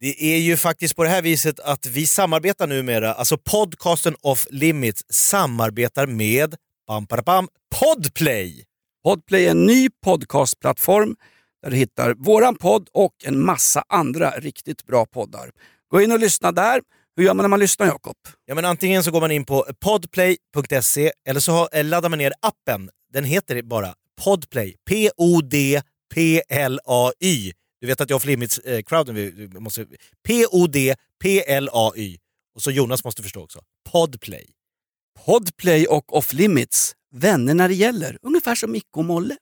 Det är ju faktiskt på det här viset att vi samarbetar numera, alltså podcasten Off Limits samarbetar med bam, bam, bam, Podplay. Podplay är en ny podcastplattform där du hittar våran podd och en massa andra riktigt bra poddar. Gå in och lyssna där. Hur gör man när man lyssnar Jakob? Ja, men antingen så går man in på podplay.se eller så har, laddar man ner appen. Den heter bara Podplay. P-O-D-P-L-A-Y. Du vet att jag och Flimits-crowden vi måste... P-O-D-P-L-A-Y. Och så Jonas måste förstå också. Podplay. Podplay och Off Limits, vänner när det gäller. Ungefär som Micke och Molle.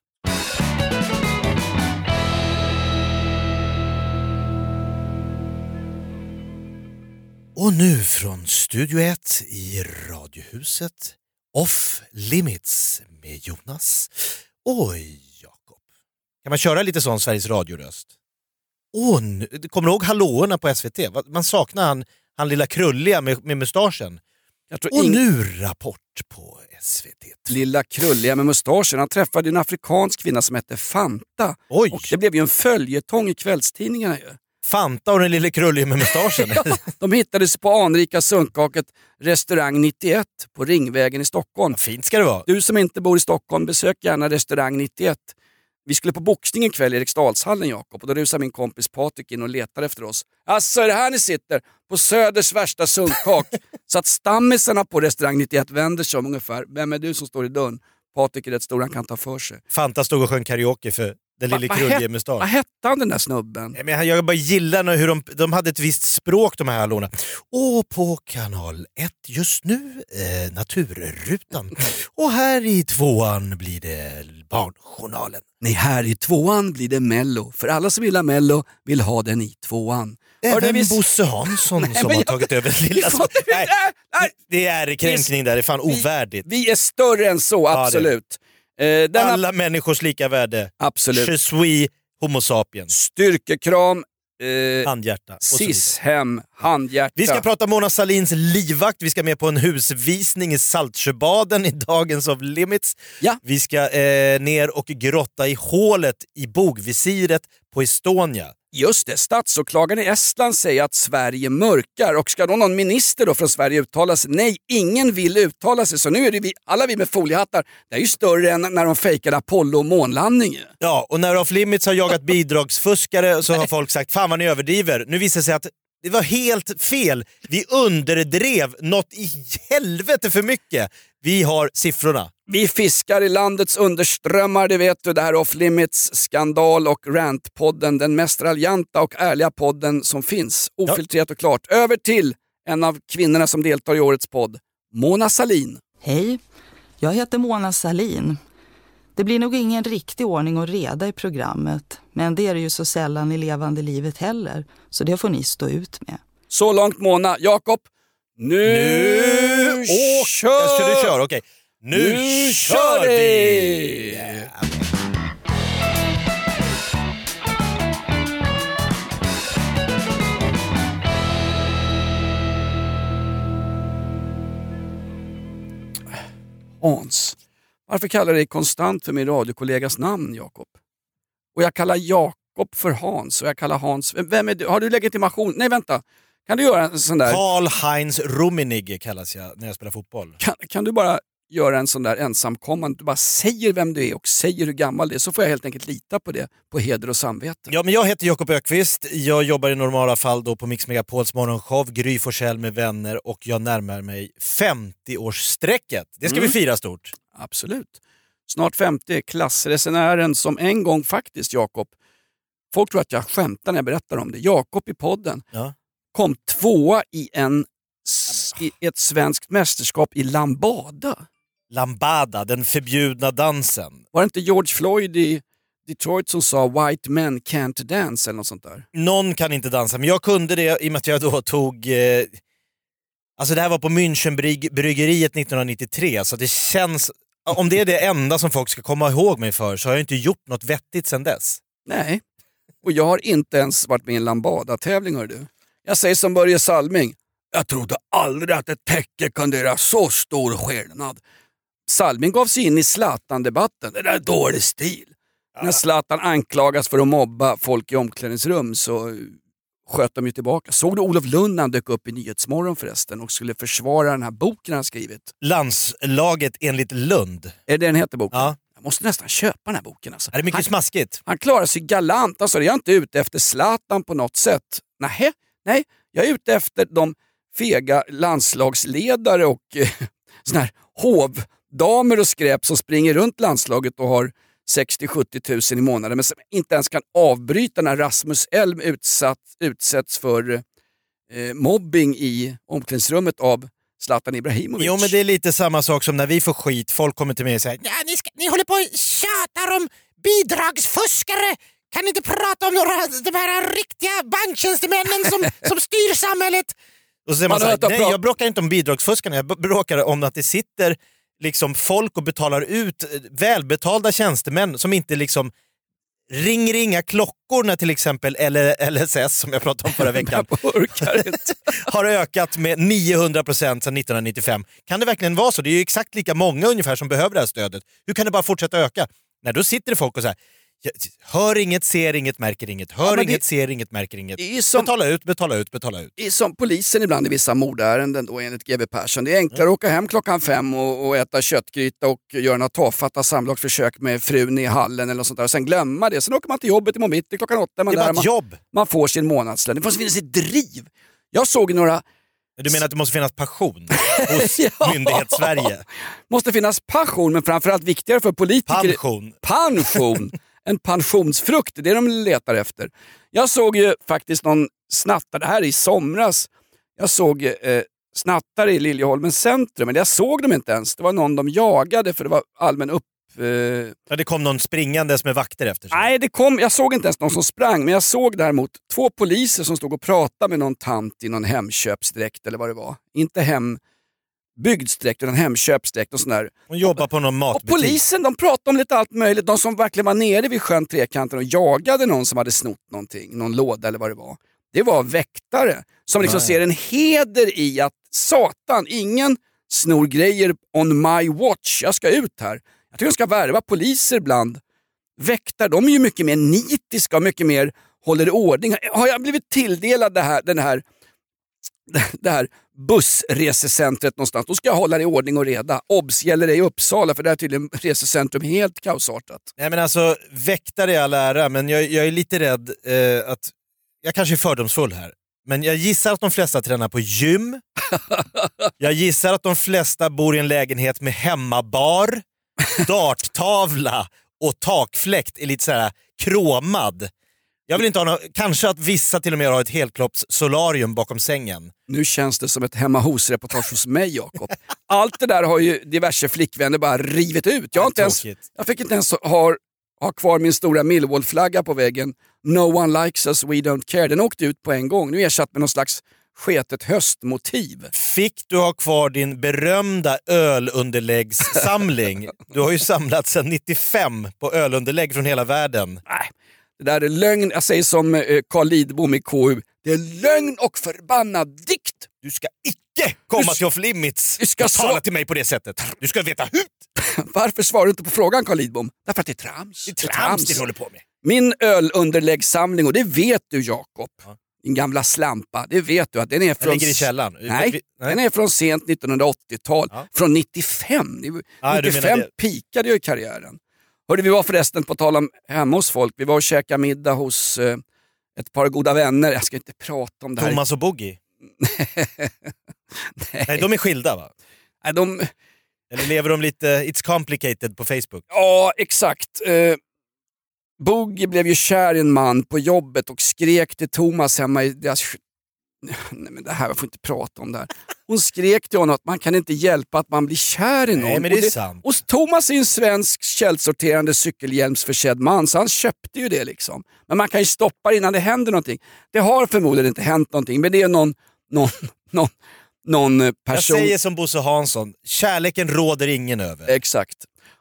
Och nu från Studio 1 i Radiohuset, Off Limits med Jonas och Jakob. Kan man köra lite sån Sveriges Radio-röst? Åh, nu- kommer du ihåg hallåorna på SVT? Man saknar han, han lilla krulliga med, med mustaschen. Och ing- nu Rapport på SVT. Lilla krulliga med mustaschen. Han träffade en afrikansk kvinna som hette Fanta. Oj! Och det blev ju en följetong i kvällstidningarna. Ju. Fanta och den lille krullige med mustaschen. De hittades på anrika sunkhaket restaurang 91 på Ringvägen i Stockholm. Fint ska det vara. Du som inte bor i Stockholm, besök gärna restaurang 91. Vi skulle på boxning en kväll i Eriksdalshallen Jakob och då rusade min kompis Patrik in och letade efter oss. Alltså är det här ni sitter? På Söders värsta sunkhak. Så att stammisarna på restaurang 91 vänder sig om ungefär. Vem är du som står i dörren? Patrik är rätt stor, han kan ta för sig. Fanta stod och sjöng karaoke för den lille krullige het- mustasch. Vad hette han den där snubben? Nej, men jag bara gillar hur de, de hade ett visst språk de här hallåorna. Och på kanal 1 just nu, eh, Naturrutan. Och här i tvåan blir det Barnjournalen. Nej, här i tvåan blir det Mello. För alla som vill ha Mello vill ha den i tvåan. Även vi- Bosse Hansson som men har jag- tagit över lilla... Vi inte- Nej, nej. det är kränkning där, det är fan ovärdigt. Vi är större än så, absolut. Eh, denna, Alla människors lika värde. absolut. Je suis homo sapiens. Styrkekram, eh, Handhjärta. Sishem, handhjärta. Vi ska prata Mona Salins livvakt, vi ska med på en husvisning i Saltsjöbaden i dagens of limits. Ja. Vi ska eh, ner och grotta i hålet i bogvisiret på Estonia. Just det, statsåklagaren i Estland säger att Sverige mörkar och ska då någon minister då från Sverige uttala sig? Nej, ingen vill uttala sig så nu är det vi, alla vi med foliehattar, det är ju större än när de fejkade Apollo och månlandningen. Ja, och när Off Limits har jagat bidragsfuskare så har folk sagt fan vad ni överdriver. Nu visar det sig att det var helt fel. Vi underdrev något i helvete för mycket. Vi har siffrorna. Vi fiskar i landets underströmmar, det vet du. Det här är Off Limits, Skandal och Rant-podden. Den mest raljanta och ärliga podden som finns. Ofiltrerat och klart. Över till en av kvinnorna som deltar i årets podd, Mona Salin. Hej, jag heter Mona Salin. Det blir nog ingen riktig ordning och reda i programmet, men det är det ju så sällan i levande livet heller, så det får ni stå ut med. Så långt Mona. Jakob, nu, Nu kör! Ska du köra? Okej. Nu, Nu kör vi! Hans. Varför kallar du dig konstant för min radiokollegas namn, Jakob? Och jag kallar Jakob för Hans och jag kallar Hans... Vem är du? Har du legitimation? Nej, vänta. Kan du göra en sån där... Karl-Heinz Rummenigge kallas jag när jag spelar fotboll. Kan, kan du bara göra en sån där ensamkommande, du bara säger vem du är och säger hur gammal du är, så får jag helt enkelt lita på det, på heder och samvete. Ja, men jag heter Jakob Ökvist. Jag jobbar i normala fall då på Mix Megapols morgonshow, Gry Forssell med vänner och jag närmar mig 50-årsstrecket. Det ska Mm. vi fira stort. Absolut. Snart 50, klassresenären som en gång faktiskt, Jakob, folk tror att jag skämtar när jag berättar om det, Jakob i podden Ja. Kom tvåa i, en, i ett svenskt mästerskap i lambada. Lambada, den förbjudna dansen. Var det inte George Floyd i Detroit som sa “White men can't dance” eller något sånt där? Någon kan inte dansa, men jag kunde det i och med att jag då tog... Eh, alltså det här var på Münchenbryggeriet 1993, så det känns... Om det är det enda som folk ska komma ihåg mig för så har jag inte gjort något vettigt sedan dess. Nej, och jag har inte ens varit med i en lambada-tävling hör du. Jag säger som Börje Salming. Jag trodde aldrig att ett täcke kunde göra så stor skillnad. Salming gav sig in i Zlatan-debatten. Det där är dålig stil. När Zlatan anklagas för att mobba folk i omklädningsrum så sköt de ju tillbaka. Såg du Olof Lund när han dök upp i Nyhetsmorgon förresten och skulle försvara den här boken han skrivit? Landslaget enligt Lund. Är det den heter boken? Ja. Jag måste nästan köpa den här boken. Alltså. Är det mycket han, smaskigt? han klarar sig galant. Alltså, jag är inte ute efter Zlatan på något sätt. Nej, nej, jag är ute efter de fega landslagsledare och eh, såna här hovdamer och skräp som springer runt landslaget och har 60-70 tusen i månaden men som inte ens kan avbryta när Rasmus Elm utsatt, utsätts för eh, eh, mobbing i omklädningsrummet av Zlatan Ibrahimovic. Jo men det är lite samma sak som när vi får skit, folk kommer till mig och säger ja, ni, ska, ni håller på och tjatar om bidragsfuskare. Kan ni inte prata om några de här riktiga banktjänstemännen som, som styr samhället? Och så säger man, Man så här, nej jag bråkar inte om bidragsfuskarna, jag bråkar om att det sitter liksom folk och betalar ut eh, välbetalda tjänstemän som inte liksom ringer inga klockor när till exempel LSS, som jag pratade om förra veckan, har ökat med 900 procent sedan 1995. Kan det verkligen vara så? Det är ju exakt lika många ungefär som behöver det här stödet. Hur kan det bara fortsätta öka? Nej, då sitter det folk och säger hör inget, ser inget, märker inget. Hör det- inget, ser inget, märker inget. Det som- Betala ut, betala ut, betala ut. Det är som polisen ibland i vissa mordärenden då enligt GB Persson. Det är enklare att åka hem klockan fem och, och äta köttgryta och göra några tafatta samlagsförsök med frun i hallen eller något sånt där. Och sen glömma det. Sen åker man till jobbet imorgon bitti klockan åtta. Man, Det är bara där, ett man, jobb. man får sin månadslön. Det måste finnas ett driv. Jag såg några... Du menar att det måste finnas passion hos Ja. myndighetssverige? måste finnas passion men framförallt viktigare för politiker. Pension. Pension! En pensionsfrukt, det är det de letar efter. Jag såg ju faktiskt någon snattare, det här är i somras, jag såg eh, snattare i Liljeholmens centrum, men jag såg dem inte ens. Det var någon de jagade för det var allmän upp... Eh, Ja, det kom någon springandes med vakter efter sig. nej, det kom, jag såg inte ens någon som sprang, men jag såg däremot två poliser som stod och pratade med någon tant i någon hemköpsdräkt eller vad det var. Inte hembygdsdräkt utan hemköpsdräkt och sån där. Hon jobbar på någon Och matbutik. polisen de pratade om lite allt möjligt. De som verkligen var nere vid sjön Trekanten och jagade någon som hade snott någonting, någon låda eller vad det var. Det var väktare som liksom Nej. ser en heder i att satan, ingen snor grejer on my watch. Jag ska ut här. Jag tycker de ska värva poliser bland väktare. De är ju mycket mer nitiska och mycket mer håller i ordning. Har jag blivit tilldelad det här, den här det här bussresecentret någonstans, då ska jag hålla det i ordning och reda. Obs! gäller det i Uppsala för där är tydligen resecentrum helt kaosartat. Nej men alltså, väktare i all ära, men jag, jag är lite rädd eh, att... Jag kanske är fördomsfull här, men jag gissar att de flesta tränar på gym. jag gissar att de flesta bor i en lägenhet med hemmabar, darttavla och takfläkt är lite så här kromad. Jag vill inte ha något, kanske att vissa till och med har ett helkropps solarium bakom sängen. Nu känns det som ett hemma hos-reportage hos mig Jakob. Allt det där har ju diverse flickvänner bara rivit ut. Jag, har inte ens, jag fick inte ens ha, ha kvar min stora Millwall-flagga på väggen. No one likes us, we don't care. Den åkte ut på en gång. Nu är ersatt med någon slags sketet höstmotiv. Fick du ha kvar din berömda ölunderläggssamling? Du har ju samlat sedan 95 på ölunderlägg från hela världen. Nej, det där är lögn. Jag säger som eh, Carl Lidbom i KU. Det är lögn och förbannad dikt. Du ska icke komma till off limits du ska och tala till mig på det sättet. Du ska veta hut! Varför svarar du inte på frågan Carl Lidbom? Därför att det är trams. Det är trams det du håller på med. Min ölunderläggssamling, och det vet du Jakob, Ja. din gamla slampa, det vet du att den är Den från... ligger i källaren. Nej, Vi- den är från sent 1980-tal. Ja. Från 95. Det- Ja, du 95 menar pikade jag i karriären. Hörde, vi var förresten, på tal om hemma hos folk, vi var och käkade middag hos eh, ett par goda vänner. Jag ska inte prata om det här. Thomas och Boogie. Nej, de är skilda va? Nej, de, Eller lever de lite It's complicated på Facebook? Ja, exakt. Eh, Boogie blev ju kär i en man på jobbet och skrek till Thomas hemma i deras... Nej men det här, jag får inte prata om det här. Hon skrek till honom att man kan inte hjälpa att man blir kär i någon. Nej men Och det är sant. och Thomas är en svensk källsorterande cykelhjälmsförsedd man, så han köpte ju det liksom. Men man kan ju stoppa det innan det händer någonting. Det har förmodligen inte hänt någonting, men det är någon, någon, någon, någon eh, Jag person... säger som Bosse Hansson, kärleken råder ingen över. Exakt.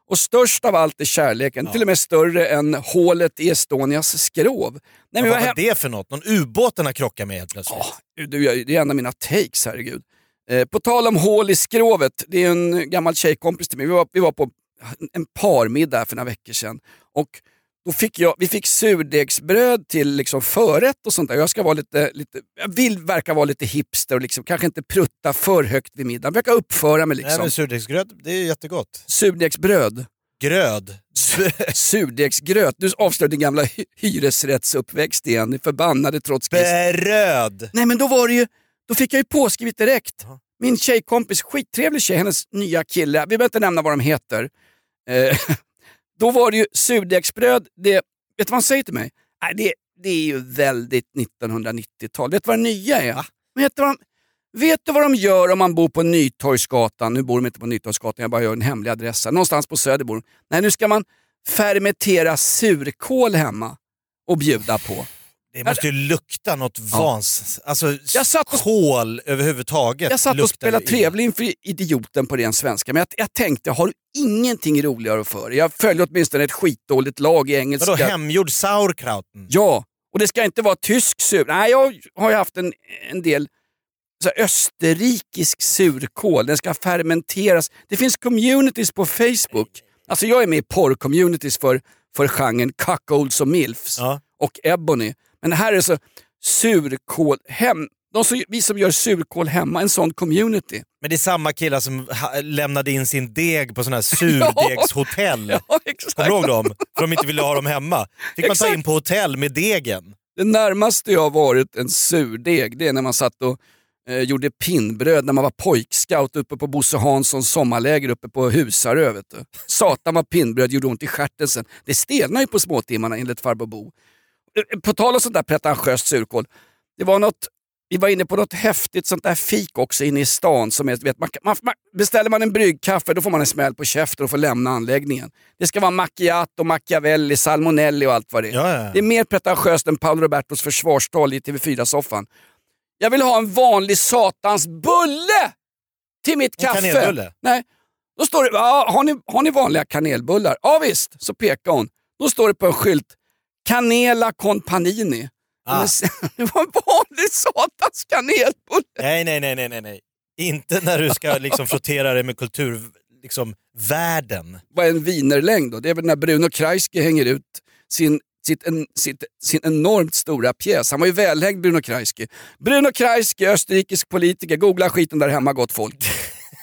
Och störst av allt är kärleken, Ja. till och med större än hålet i Estonias skrov. Nej, Men men vad var det för något? Någon ubåt den har krockat med helt plötsligt? Du, jag- det är en av mina takes, herregud. Eh, på tal om hål i skrovet, det är en gammal tjejkompis till mig. Vi var, vi var på en parmiddag för några veckor sedan. Och då fick jag, vi fick surdegsbröd till liksom förrätt och sånt där. Jag ska vara lite, lite, jag vill verka vara lite hipster och liksom, kanske inte prutta för högt vid middagen. Verka uppföra mig Nej, liksom. men surdegsgröt, det är jättegott. Surdegsbröd. Gröd. Surdegsgröt. Du avslöjar din gamla hy- hyresrättsuppväxt igen. Ni förbannade trots Bröd! Nej men då var det ju, då fick jag ju påskrivet direkt. Ja. Min tjejkompis, skittrevlig tjej, hennes nya kille, vi behöver inte nämna vad de heter. Eh, då var det ju surdegsbröd, det, vet du vad han säger till mig? Nej, det, det är ju väldigt 1990-tal. Vet du vad det nya är? Men vet, du vad de, vet du vad de gör om man bor på Nytorgsgatan? Nu bor de inte på Nytorgsgatan, jag bara gör en hemlig adress. här. Någonstans på Söder bor de. Nej, nu ska man fermentera surkål hemma och bjuda på. Det måste ju lukta något vans... Alltså Jag satt och- kol överhuvudtaget. Jag satt och spelade trevlig inför idioten på ren svenska, men jag, jag tänkte, har du ingenting roligare för? Jag följer åtminstone ett skitdåligt lag i engelska. Vadå hemgjord sauerkrauten? Ja, och det ska inte vara tysk sur. Nej, jag har ju haft en, en del så här, österrikisk surkål. Den ska fermenteras. Det finns communities på Facebook. Alltså jag är med i porr-communities för, för genren cuckolds och milfs Ja. Och ebony. Men här är så surkål hem. De som, vi som gör surkål hemma, en sån community. Men det är samma killar som lämnade in sin deg på sådana här surdegshotell. Ja, exakt. Kommer du ihåg dem? För de inte ville ha dem hemma. Fick man ta in på hotell med degen. Det närmaste jag har varit en surdeg, det är när man satt och eh, gjorde pinnbröd när man var pojkscout uppe på Bosse Hanssons sommarläger uppe på Husarö. Satan vad pinnbröd gjorde ont i stjärten sen. Det stelnar ju på småtimmarna enligt farbror Bo. Eh, På tal om sånt där pretentiöst surkål. Det var något, vi var inne på något häftigt sånt där fik också inne i stan. Som är, vet, man, man, man, beställer man en bryggkaffe då får man en smäll på käften och får lämna anläggningen. Det ska vara macchiato, machiavelli, salmonelli och allt vad det är. Ja, ja. Det är mer pretentiöst än Paolo Robertos försvarstal i TV4-soffan. Jag vill ha en vanlig satans bulle till mitt En kaffe. kanelbulle? Nej. Då står det, ja, har, ni, har ni vanliga kanelbullar? Ja visst, så pekar hon. Då står det på en skylt, Canela con panini. Ah. Det var en vanlig satans kanelbulle. Nej, nej, nej, nej, nej. Inte när du ska liksom frottera dig med kultur, liksom världen. Vad är en wienerlängd då? Det är väl när Bruno Kreisky hänger ut sin, sitt, en, sitt, sin enormt stora pjäs. Han var ju välhängd Bruno Kreisky. Bruno Kreisky, österrikisk politiker. Googla skiten där hemma gott folk.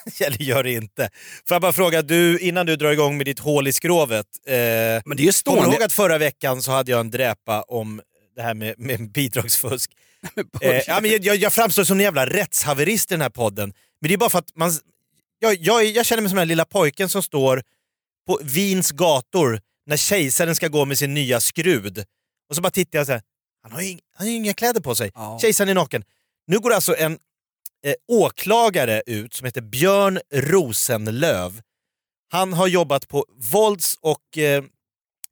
Eller gör det inte. Får jag bara fråga, du, innan du drar igång med ditt hål i skrovet. Eh, Men det är Kommer du ihåg att förra veckan så hade jag en dräpa om det här med, med bidragsfusk? Eh, ja, men jag, jag, framstår som en jävla rättshaverist i den här podden. Men det är bara för att man... Jag, jag, jag känner mig som den här lilla pojken som står på Wiens gator när kejsaren ska gå med sin nya skrud. Och så bara tittar jag så här. han har ju, han har ju inga kläder på sig. Ja. Kejsaren är naken. Nu går alltså en eh, åklagare ut som heter Björn Rosenlöv. Han har jobbat på vålds och eh,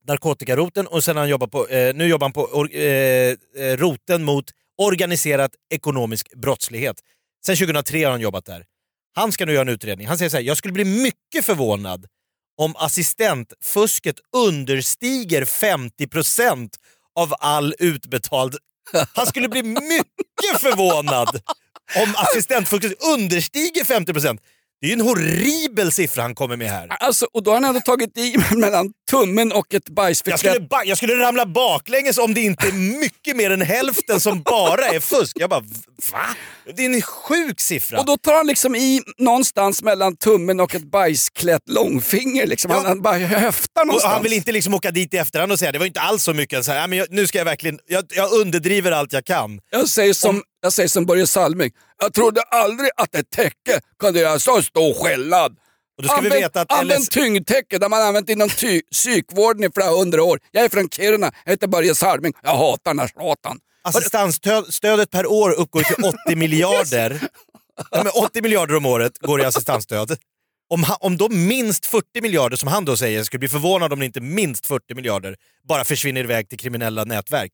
narkotikaroten och sen har han jobbat på, eh, nu jobbar han på or, eh, eh roten mot organiserad ekonomisk brottslighet. Sen 2003 har han jobbat där. Han ska nu göra en utredning. Han säger så här, jag skulle bli mycket förvånad om assistentfusket understiger 50% av all utbetald... Han skulle bli mycket förvånad om assistentfusket understiger 50%. Det är ju en horribel siffra han kommer med här. Alltså, och då har han ändå tagit i mellan tummen och ett Jag bajsförklätt. skulle, ba- jag skulle ramla baklänges om det inte är mycket mer än hälften som bara är fusk. Jag bara, va? Det är en sjuk siffra. Och då tar han liksom i någonstans mellan tummen och ett bajsklätt långfinger. Liksom. Ja. Han, han bara höftar Och någonstans. han vill inte liksom åka dit i efterhand och säga det var inte alls så mycket. Så här, "Ja, men jag, nu ska jag verkligen, jag, jag underdriver allt jag kan. Jag säger som, jag säger som Börje Salming. Jag trodde aldrig att ett täcke kunde göra så stor skillnad. Och då ska vi använd, veta att använd LS tyngdtäcke där man använt inom ty, psykvården i flera hundra år. Jag är från Kiruna, jag heter Börje Salming. Jag hatar den här satan. assistansstödet per år uppgår till 80 miljarder. Ja, men 80 miljarder om året går i assistansstöd. Om, ha- om då minst 40 miljarder, som han då säger, skulle bli förvånad om det inte minst 40 miljarder bara försvinner iväg till kriminella nätverk.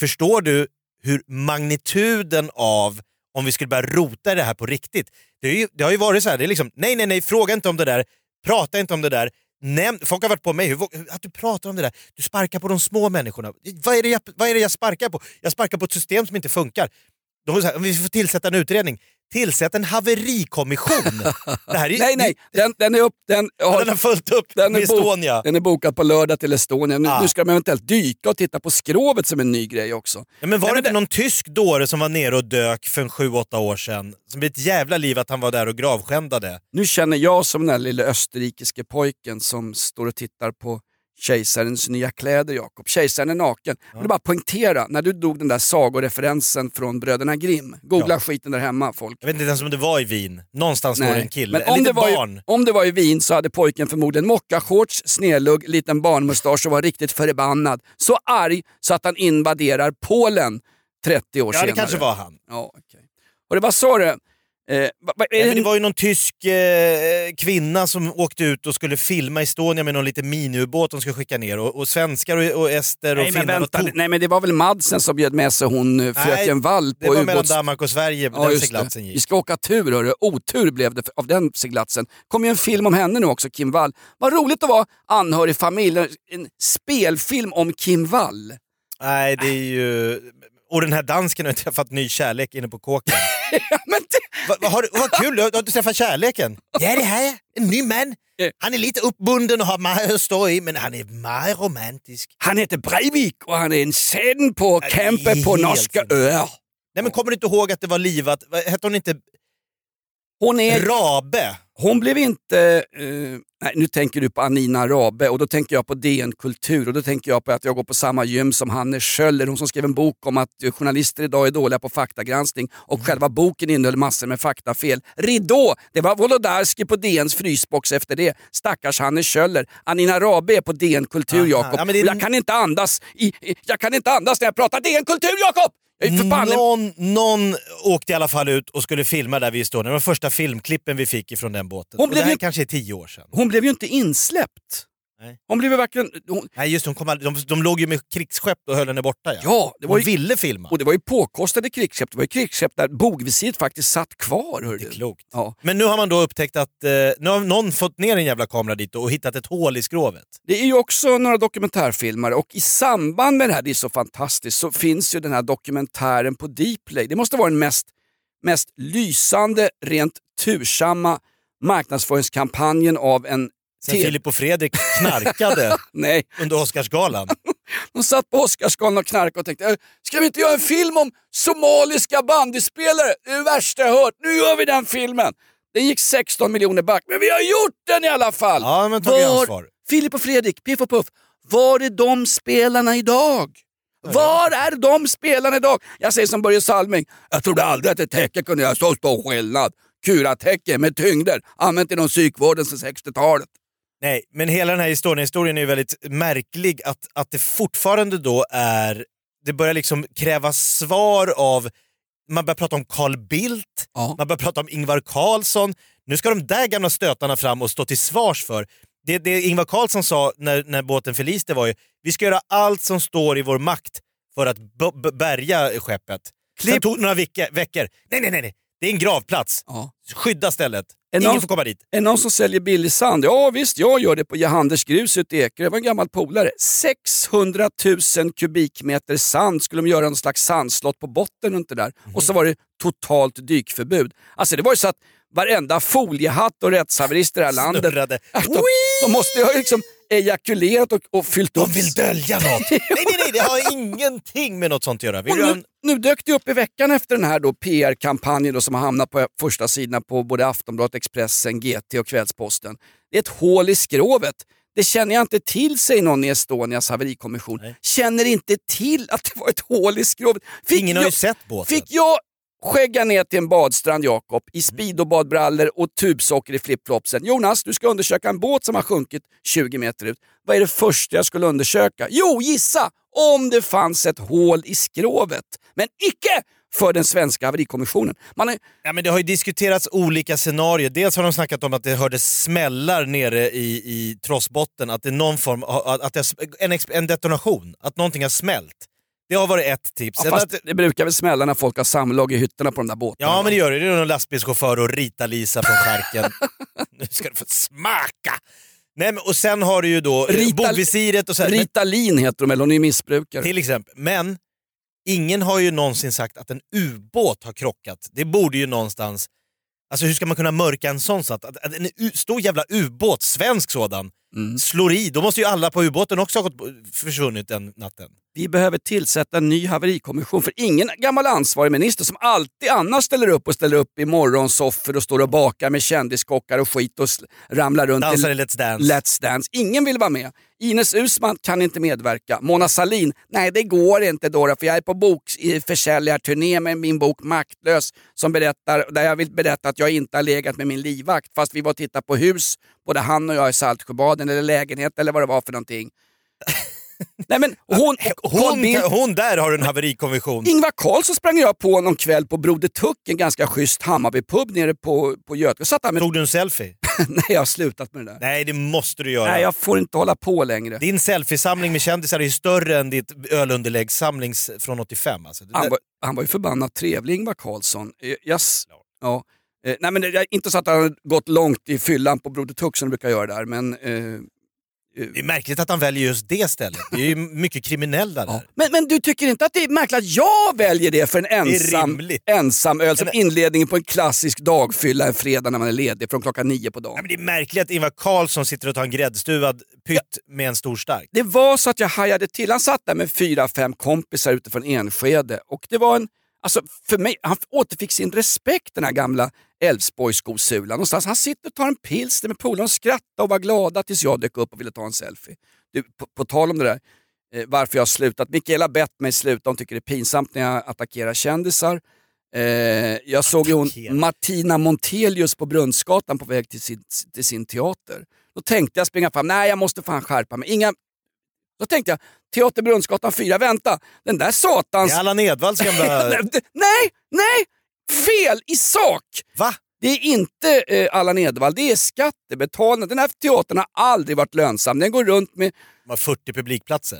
Förstår du hur magnituden av om vi skulle börja rota i det här på riktigt. Det, är ju, det har ju varit så här, det är liksom, nej nej nej, fråga inte om det där, prata inte om det där. Näm, folk har varit på mig, hur, att du pratar om det där, du sparkar på de små människorna. Vad är, det jag, vad är det jag sparkar på? Jag sparkar på ett system som inte funkar de så här, vi får tillsätta en utredning, tillsätt en haverikommission. det här är, Nej, nej, den, den är upp. Den, Ja, den har fullt upp den med är, bok, Estonia. den är bokad på lördag till Estonia. Nu, Ah. nu ska de eventuellt dyka och titta på skrovet som en ny grej också. Ja, men var Nej, det inte någon tysk dåre som var nere och dök för en sju, åtta år sedan? Som blev ett jävla liv att han var där och gravskändade. Nu känner jag som den där lilla österrikiske pojken som står och tittar på kejsarens nya kläder, Jakob. Kejsaren är naken. Jag vill bara poängtera, när du drog den där sagoreferensen från bröderna Grimm. Googla Ja. skiten där hemma folk. Jag vet inte ens om det var i Wien. Någonstans står det en kille, Men ett om det, litet var barn. I, om det var i Wien så hade pojken förmodligen mockashorts, snedlugg, liten barnmustasch och var riktigt förbannad. Så arg så att han invaderar Polen 30 år Ja, senare. det kanske var han. Ja, okay. Och det vad sa du? Eh, men det det var ju någon tysk eh, kvinna som åkte ut och skulle filma Estonia med någon liten miniubåt de skulle skicka ner. Och, och svenskar och, och ester och Nej men, finnar vänta, var to- nej men det var väl Madsen som bjöd med sig hon eh, fröken Wall Det på var mellan ubåts... Danmark och Sverige Ja, den seglatsen det. Vi gick. ska åka tur hörru. Otur blev det av den seglatsen. kom ju en film om henne nu också, Kim Wall. Vad roligt att vara anhörig familj. En spelfilm om Kim Wall. Nej, det är ju... Och den här dansken har träffat ny kärlek inne på kåken. Ja, men. Va, va, har, du- vad kul, har du träffat kärleken? Ja, det har jag. En ny man. Han är lite uppbunden och har mycket att stå i, men han är mycket romantisk. Han heter Breivik och han är en sen på det är på norska öar. Nej, men kommer du inte ihåg att det var livat? Hette hon inte Hon är... Rabe? Hon blev inte... eh, nej, nu tänker du på Anina Rabe och då tänker jag på DN Kultur och då tänker jag på att jag går på samma gym som Hanne Schöller, hon som skrev en bok om att journalister idag är dåliga på faktagranskning och Mm. själva boken innehöll massor med faktafel. Ridå! Det var Wolodarski på DNs frysbox efter det. Stackars Hanne Schöller. Anina Rabe är på DN Kultur. Jakob. Ja, det Jag kan inte andas i, i, jag kan inte andas när jag pratar DN Kultur, Jakob! Någon, någon åkte i alla fall ut och skulle filma där vid Estonia. Det var första filmklippen vi fick ifrån den båten. Hon och det blev här ju- kanske är tio år sedan. Hon blev ju inte insläppt. Nej. Hon blev verkligen... Hon, Nej just hon kom aldrig, de, de låg ju med krigsskepp och höll henne borta. Ja. ja, det var hon ju ville filma. Och det var ju påkostade krigsskepp. Det var ju krigsskepp där bogvisiret faktiskt satt kvar. Hör Det är du. klokt. Ja. Men nu har man då upptäckt att eh, nu har någon fått ner en jävla kamera dit och hittat ett hål i skrovet. Det är ju också några dokumentärfilmare och i samband med det här, det är så fantastiskt, så finns ju den här dokumentären på Dplay. Det måste vara den mest, mest lysande, rent tursamma marknadsföringskampanjen av en... Sen Filip och Fredrik knarkade Nej, under Oscarsgalan. de satt på Oscarsgalan och knarkade och tänkte, "Eh, ska vi inte göra en film om somaliska bandyspelare? Det är det värsta jag hört. Nu gör vi den filmen! Den gick 16 miljoner back, men vi har gjort den i alla fall! Ja, men tagit Var- ansvar. Filip och Fredrik, Piff och Puff, var är de spelarna idag? Var är de spelarna idag? Jag säger som Börje Salming, jag trodde aldrig att ett täcke kunde göra så stor skillnad. Kuratäcke med tyngder, använt inom psykvården sedan 60-talet. Nej, men hela den här historien, historien är ju väldigt märklig att, att det fortfarande då är... Det börjar liksom krävas svar av... Man börjar prata om Carl Bildt, Ja. man börjar prata om Ingvar Carlsson. Nu ska de där gamla stötarna fram och stå till svars för. Det, det Ingvar Carlsson sa när, när båten förliste var ju vi ska göra allt som står i vår makt för att bärga skeppet. Sen Klipp. tog det några veckor. Nej, nej, nej, nej. Det är en gravplats. Ja. Skydda stället. En Ingen av- får komma dit. Är någon som säljer billig sand? Ja visst, jag gör det på Johannes Grus ute i Ekerö. Det var en gammal polare. 600 000 kubikmeter sand skulle de göra någon slags sandslott på botten runt det där. Och så var det totalt dykförbud. Alltså det var ju så att varenda foliehatt och rättshaverister i det här landet, de, de måste ju liksom ejakulerat och, och fyllt De upp. vill dölja något. nej, nej, nej, det har ingenting med något sånt att göra. Vill nu, en... nu dök det upp i veckan efter den här då PR-kampanjen då som har hamnat på första sidorna på både Aftonbladet, Expressen, GT och Kvällsposten. Det är ett hål i skrovet. Det känner jag inte till, säger någon i Estonias haverikommission. Nej. Känner inte till att det var ett hål i skrovet. Fick Ingen har ju sett båten. fick jag skägga ner till en badstrand, Jakob, i speedobadbrallor och tubsocker i flipflopsen. Jonas, du ska undersöka en båt som har sjunkit 20 meter ut. Vad är det första jag skulle undersöka? Jo, gissa! Om det fanns ett hål i skrovet. Men icke för den svenska haverikommissionen. Man är, Ja, men det har ju diskuterats olika scenarier. Dels har de snackat om att det hördes smällar nere i, i trossbotten, att det är någon form att att det en, en detonation, att någonting har smält. Det har varit ett tips. ja, fast det brukar väl smälla när folk har samlag i hytterna på de där båtarna. ja men det gör det. Det är någon lastbilschaufför och Rita-Lisa från Skärken. nu ska du få smaka! Nej, men, och sen har du ju då Rita- bogvisiret och så här. Men- Ritalin heter de, eller hon är missbrukare. Till exempel. Men ingen har ju någonsin sagt att en ubåt har krockat. Det borde ju någonstans... Alltså hur ska man kunna mörka en sån sak? Att, att en stor jävla ubåt, svensk sådan, Mm. slår i. Då måste ju alla på ubåten också ha gått, försvunnit den natten. Vi behöver tillsätta en ny haverikommission för ingen gammal ansvarig minister som alltid annars ställer upp och ställer upp i morgonsoffer och står och bakar med kändiskockar och skit och ramlar runt Dansar i Let's Dance. Let's Dance. Ingen vill vara med. Ines Usman kan inte medverka. Mona Salin, nej det går inte Dora för jag är på bokförsäljarturné med min bok Maktlös som berättar, där jag vill berätta att jag inte har legat med min livvakt fast vi var och tittade på hus, både han och jag i Saltsjöbaden eller lägenhet eller vad det var för någonting. Nej men hon, hon, hon där har en haverikommission. Ingvar Carlsson sprang jag på någon kväll på Broder Tuck, en ganska schysst Hammarbypub nere på, på Götgatan. Tog du en selfie? Nej, jag har slutat med det där. Nej, det måste du göra. Nej, jag får inte hålla på längre. Din selfiesamling med kändisar är större än ditt ölunderläggssamling från 85. Alltså. Han var, han var ju förbannat trevlig Ingvar Carlsson. Eh, Jag, s- ja. Eh, nej, men det är inte så att han har gått långt i fyllan på Broder Tuck som du brukar göra där, men... Eh, eh, Det är märkligt att han väljer just det stället. Det är ju mycket kriminella där. ja. men, men du tycker inte att det är märkligt att jag väljer det för en ensam, ensam öl som inledning på en klassisk dagfylla en fredag när man är ledig från klockan nio på dagen? men det är märkligt att Ingvar Carlsson sitter och tar en gräddstuvad pytt med en stor stark. Det var så att jag hajade till. Han satt där med fyra, fem kompisar utifrån Enskede och det var en, alltså för mig, han återfick sin respekt den här gamla Älvsborgsskosulan. Någonstans. Han sitter och tar en pilsner med polaren och skrattar och var glada tills jag dök upp och ville ta en selfie. Du, på, på tal om det där, eh, varför jag har slutat. Mikaela bett mig sluta, hon tycker det är pinsamt när jag attackerar kändisar. Eh, jag såg ju hon. Martina Montelius på Brunnsgatan på väg till sin, till sin teater. Då tänkte jag springa fram, nej jag måste fan skärpa mig. Inga... Då tänkte jag, Teater Brunnsgatan 4, vänta, den där Det satans... är Allan Edwalls gamla... nej, nej, fel i sak! Va? Det är inte eh, Allan Edwall, det är skattebetalarna. Den här teatern har aldrig varit lönsam. Den går runt med... De har 40 publikplatser.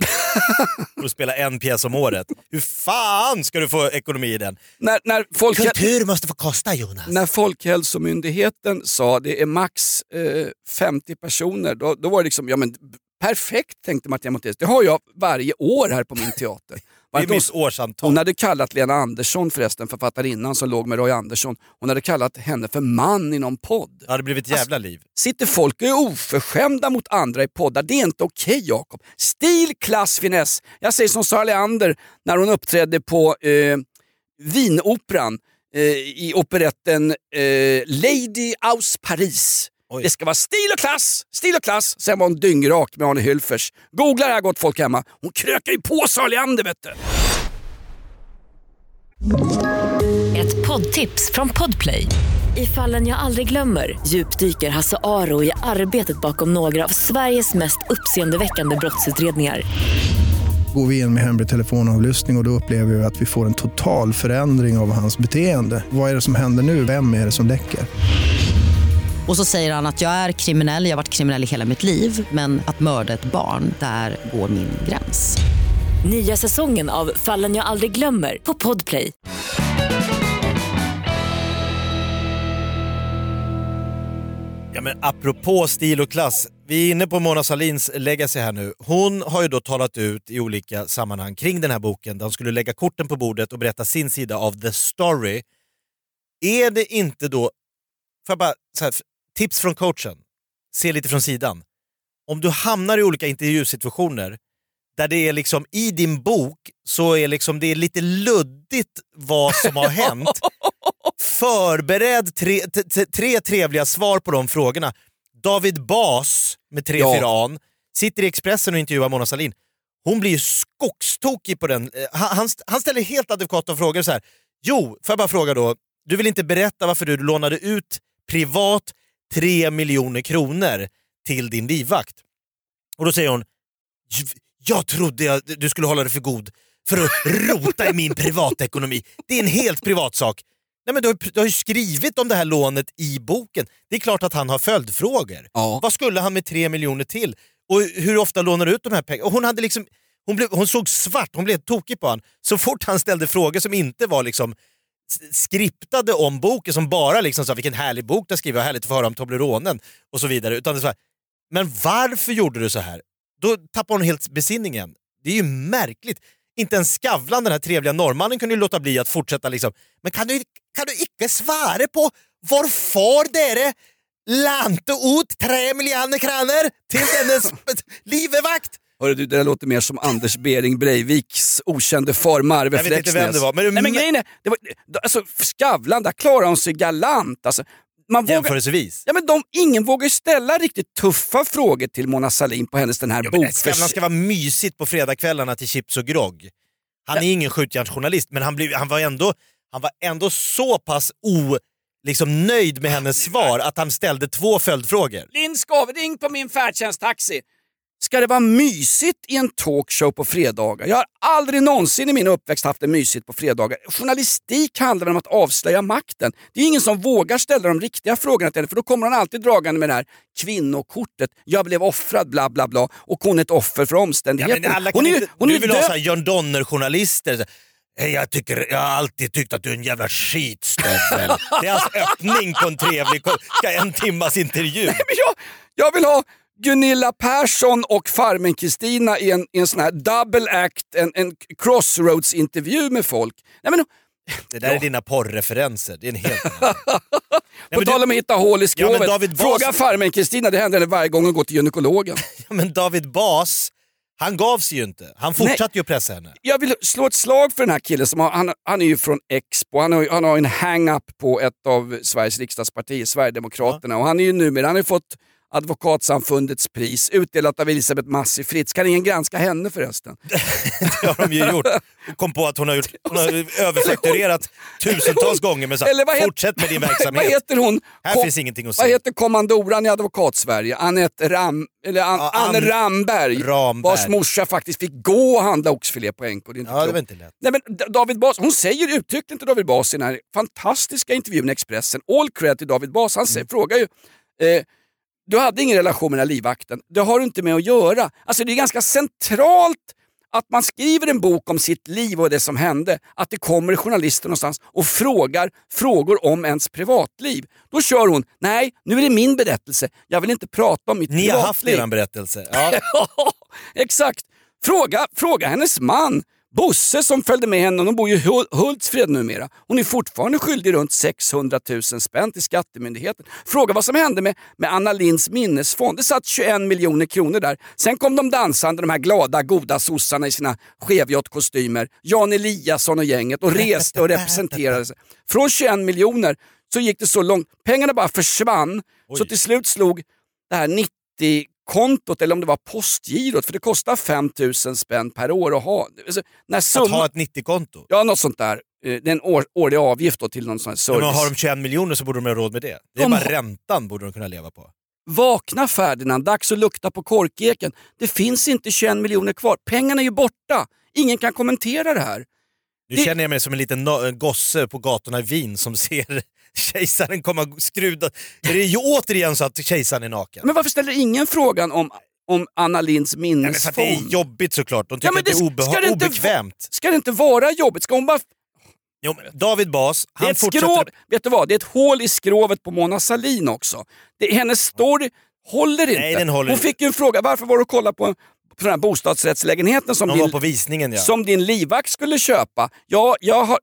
För att spela en pjäs om året. Hur fan ska du få ekonomi i den? När, när, folk, Kultur måste få kosta Jonas. när Folkhälsomyndigheten sa det är max eh, 50 personer, då, då var det liksom, ja men perfekt tänkte Martina Montelius. Det har jag varje år här på min teater. Det är mitt årsantal. Hon hade kallat Lena Andersson förresten, författarinnan som låg med Roy Andersson, hon hade kallat henne för man i någon podd. Det hade blivit ett jävla liv. Sitter folk och är oförskämda mot andra i poddar? Det är inte okej Jakob. Stil, klass, finess. Jag säger som Sara Leander när hon uppträdde på eh, Wien-operan eh, i operetten eh, Lady aus Paris. Oj. Det ska vara stil och klass, stil och klass. Sen var hon dyngrak med Arne Hülfers. Googla det här gott folk hemma. Hon krökar ju på Sara Leander vet du. Ett poddtips från Podplay. I fallen jag aldrig glömmer djupdyker Hasse Aro i arbetet bakom några av Sveriges mest uppseendeväckande brottsutredningar. Går vi in med hemlig telefonavlyssning och, och då upplever vi att vi får en total förändring av hans beteende. Vad är det som händer nu? Vem är det som läcker? Och så säger han att jag är kriminell, jag har varit kriminell i hela mitt liv men att mörda ett barn, där går min gräns. Nya säsongen av Fallen jag aldrig glömmer på Podplay. Ja, men apropå stil och klass, vi är inne på Mona Salins legacy här nu. Hon har ju då talat ut i olika sammanhang kring den här boken där hon skulle lägga korten på bordet och berätta sin sida av the story. Är det inte då, jag bara, så här, tips från coachen, se lite från sidan. Om du hamnar i olika intervjusituationer där det är liksom i din bok så är liksom det är lite luddigt vad som har hänt. Förbered tre, tre trevliga svar på de frågorna. David Bas med 3 Ja. 4 an sitter i Expressen och intervjuar Mona Sahlin. Hon blir ju skogstokig på den. Eh, Han, han, han ställer helt adekvata frågor så här. Jo, får jag bara fråga då. Du vill inte berätta varför du lånade ut privat 3 miljoner kronor till din livvakt? Och då säger hon, "J- jag trodde jag, du skulle hålla dig för god för att rota i min privatekonomi. Det är en helt privat sak. Nej, men du, har, du har ju skrivit om det här lånet i boken. Det är klart att han har följdfrågor. Ja. Vad skulle han med tre miljoner till? Och hur ofta lånar du ut de här pengarna? Och hon, hade liksom, hon, blev, hon såg svart, hon blev tokig på honom. Så fort han ställde frågor som inte var liksom skriptade om boken, som bara liksom sa vilken härlig bok du har skrivit, vad härligt att få höra om Tobleronen och så vidare. Utan det var, men varför gjorde du så här? Då tappar hon helt besinningen. Det är ju märkligt. inte ens Skavlan, den här trevliga norrmannen, kunde ju låta bli att fortsätta liksom. Men kan du, kan du icke svara på varför dere lante ut tre miljoner kronor till dennes livvakt? Hörru du, det där låter mer som Anders Bering Breiviks okände far Marve Jag vet inte vem det var. Men, Nej men grejen är, det var, alltså, Skavlan, där klarar hon sig galant. Alltså, man vågar, Jämförelsevis. ja, men de, ingen vågar ställa riktigt tuffa frågor till Mona Sahlin på hennes den här Ja, bokförs... Skavlan ska vara mysigt på fredagskvällarna till chips och grogg. Han är ingen skjutjärnsjournalist men han, blev, han, var ändå, han var ändå så pass o, liksom, nöjd med hennes svar att han ställde två följdfrågor. Linn Skov, ring på min färdtjänsttaxi. Ska det vara mysigt i en talkshow på fredagar? Jag har aldrig någonsin i min uppväxt haft det mysigt på fredagar. Journalistik handlar om att avslöja makten. Det är ingen som vågar ställa de riktiga frågorna till henne för då kommer hon alltid dragande med det här kvinnokortet. Jag blev offrad, bla bla bla. Och hon är ett offer för Ja, omständigheterna. alla kan hon är, inte, hon är du vill ha död- här Jörn Donner-journalister. "Hej, Jag, tycker, jag har alltid tyckt att du är en jävla skitstövel. det är hans öppning på en trevlig en timmas intervju. Men jag, jag vill ha Gunilla Persson och Farmen-Kristina i en, i en sån här double act, en, en crossroads-intervju med folk. Nej, men, Det där är dina porrreferenser. Det är en helt på tal om att hitta hål i Ja, skrovet. David Bas- Fråga Farmen-Kristina, det händer varje gång hon går till gynekologen. Ja, men David Bas, han gav sig ju inte. Han fortsatte ju att pressa henne. Jag vill slå ett slag för den här killen, som har, han, han är ju från Expo, han har, han har en hang-up på ett av Sveriges riksdagspartier, Sverigedemokraterna. Och han är ju numera, han har ju fått Advokatsamfundets pris utdelat av Elisabeth Massi Fritz. Kan ingen granska henne förresten? Det har de ju gjort. Kom på att hon har, gjort, hon har överfakturerat tusentals gånger men vad het- fortsätt med din Vad verksamhet. heter hon? Här Kom- finns ingenting att Vad säga. heter kommandoran i Advokatsverige? Anette Ram, eller An, Ja, Anne Ann- Ramberg, Ramberg. vars morsa faktiskt fick gå och handla oxfilé på NK. Det är inte Ja, det var inte lätt. Nej, men David Bas, hon säger uttryckligen till David Bas i den här fantastiska intervjun i Expressen, all cred till David Bas, han Mm. säger, frågar ju eh, du hade ingen relation med den här livvakten. Det har du inte med att göra. Alltså det är ganska centralt att man skriver en bok om sitt liv och det som hände, att det kommer journalister någonstans och frågar frågor om ens privatliv. Då kör hon, nej nu är det min berättelse, jag vill inte prata om mitt Ni har privatliv. haft eran berättelse. Ja. Ja, exakt. Fråga, fråga hennes man, Bosse som följde med henne, de bor ju i Hul- Hultsfred numera. Hon är fortfarande skyldig runt 600 000 spänn till Skattemyndigheten. Fråga vad som hände med, med Anna Linds minnesfond. Det satt 21 miljoner kronor där. Sen kom de dansande, de här glada, goda sossarna i sina skevjottkostymer, Jan Eliasson och gänget och reste och representerade sig. Från 21 miljoner så gick det så långt, pengarna bara försvann. Så till slut slog det här 90-kontot, eller om det var postgirot, för det kostar 5 000 spänn per år att ha. Alltså, när Att summan, ha ett 90-konto. Ja, något sånt där. Eh, Det är en år, årlig avgift då till någon sån här Men service. har de 21 miljoner så borde de ha råd med det. Det är De bara räntan borde de kunna leva på. Vakna Ferdinand, dags att lukta på korkeken. Det finns inte 21 miljoner kvar. Pengarna är ju borta. Ingen kan kommentera det här. Nu Det- känner jag mig som en liten no- gosse på gatorna i Wien som ser kejsaren komma skruda. Är det ju återigen så att kejsaren är naken? Men varför ställer ingen frågan om, om Anna Linds för att det är minnesfond? jobbigt såklart. De tycker Ja, men att det är det- obeha- ska det inte obekvämt. Ska det inte vara jobbigt? Ska hon bara Jo, David Bas, Det är han ett fortsätter... skrov, vet du vad? Det är ett hål i skrovet på Mona Sahlin också. Det, hennes story håller inte. Nej, den håller Hon fick ju en fråga, varför var du och kollade på, på den här bostadsrättslägenheten som De var din, på visningen ja. som din livvakt skulle köpa? Ja, jag har...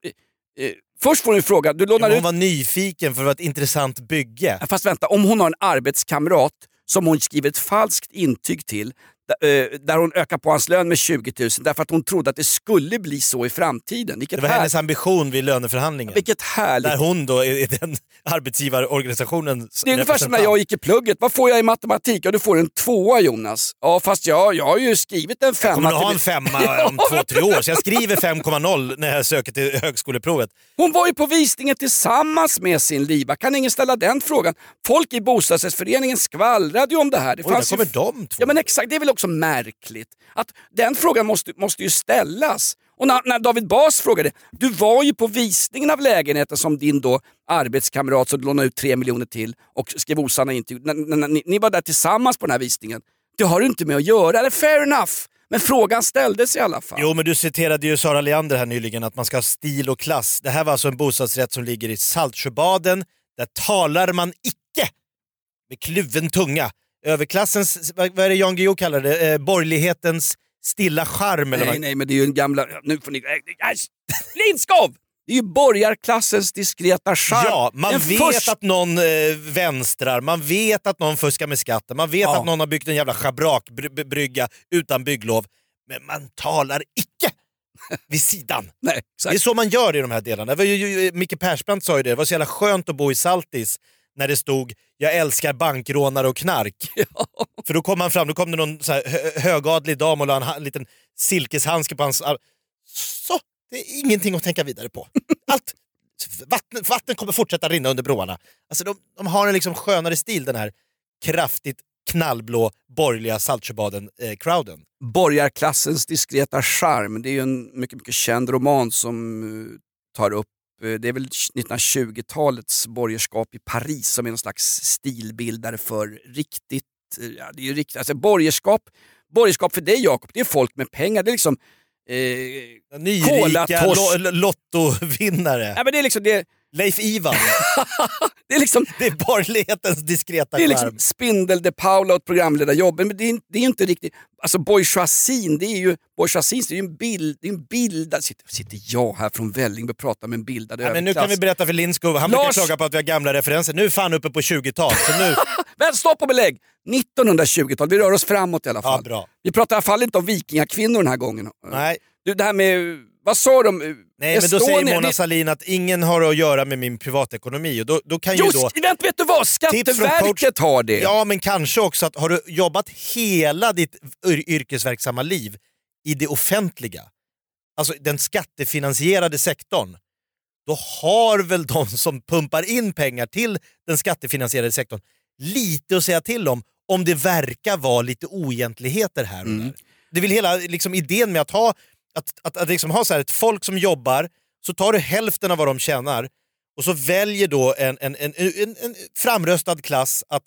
Eh, först får du en fråga, du lånar men ut... hon var nyfiken för det var ett intressant bygge. Fast vänta, om hon har en arbetskamrat som hon skriver ett falskt intyg till där, eh, där hon ökar på hans lön med 20 000 därför att hon trodde att det skulle bli så i framtiden. Vilket, Det var här, hennes ambition vid löneförhandlingen. vilket härligt Där hon då är den arbetsgivarorganisationens Det är ungefär som när jag gick i plugget. Vad får jag i matematik? Ja, du får en tvåa Jonas. Ja, fast jag, jag har ju skrivit en femma. kommer att ha en femma om två, tre år. Så jag skriver 5,0 när jag söker till högskoleprovet. Hon var ju på visningen tillsammans med sin liva. Kan ingen ställa den frågan? Folk i bostadsrättsföreningen skvallrade ju om det här. Det Oj, där fanns ju- kommer de två. Ja men exakt, det är väl också märkligt. Att den frågan måste, måste ju ställas. Och när, när David Bas frågade, du var ju på visningen av lägenheten som din då arbetskamrat som du lånade ut tre miljoner till och skrev osanna intyg. Ni, ni var där tillsammans på den här visningen. Det har du inte med att göra, eller fair enough. Men frågan ställdes i alla fall. Jo, men du citerade ju Sara Leander här nyligen att man ska ha stil och klass. Det här var alltså en bostadsrätt som ligger i Saltsjöbaden. Där talar man icke med kluven tunga. Överklassens, vad vad är det Jan Guillou kallar det, eh, borgerlighetens stilla charm eller Nej, vad? nej, men det är ju en gamla... Nu får ni... Äh, Lindskov! Det är ju borgarklassens diskreta charm. Ja, man En vet först- att någon eh, vänstrar, man vet att någon fuskar med skatten, man vet Ja. att någon har byggt en jävla schabrakbrygga utan bygglov. Men man talar icke vid sidan. Nej, Det är exakt. så man gör i de här delarna. Micke Persbrandt sa ju det, det var så jävla skönt att bo i Saltis när det stod “Jag älskar bankrånare och knark”. För då kom han fram, då kom det någon så här hö- högadlig dam och la en, liten silkeshandske på hans arm. Så, det är ingenting att tänka vidare på. Allt, vatten, vatten kommer fortsätta rinna under broarna. Alltså de, de har en liksom skönare stil den här kraftigt knallblå borgerliga Saltsjöbaden-crowden. Borgarklassens diskreta charm. Det är ju en mycket, mycket känd roman som eh, tar upp eh, det är väl 1920-talets borgerskap i Paris som är någon slags stilbildare för riktigt, eh, ja, det är riktigt, alltså borgerskap, borgerskap för dig Jakob, det är folk med pengar. Det är liksom, eh, Nyrika lo, lottovinnare. nej, men det är liksom, det, Leif Ivan. det är liksom Det är borgerlighetens diskreta Det är liksom Spindel de Paula och programledarjobben, men det är, det är ju inte riktigt... Alltså bourgeoisien, det är ju, bourgeoisien, det är ju en bild, det är en bildad... Sitter, sitter jag här från Vällingby och pratar med en bildad Ja, men nu kan överklass. vi berätta för Lindskog, han Lars- brukar klaga på att vi har gamla referenser. Nu är fan uppe på 20-tal. Så nu, Men stopp och belägg! 1920-tal, vi rör oss framåt i alla ja fall. bra. vi pratar i alla fall inte om vikingakvinnor den här gången. Nej, Du, det här med, vad sa de? Nej men då säger Mona det- Sahlin att ingen har att göra med min privatekonomi och då, då kan ju Just, då... vänta, vet du vad? Skatteverket har det. Ja men kanske också att har du jobbat hela ditt yr- yrkesverksamma liv i det offentliga, alltså den skattefinansierade sektorn, då har väl de som pumpar in pengar till den skattefinansierade sektorn lite att säga till om, om det verkar vara lite oegentligheter här och Mm. där. Det är väl hela liksom, idén med att ha, att, att, att liksom ha så ett folk som jobbar, så tar du hälften av vad de tjänar och så väljer då en, en, en, en, en framröstad klass att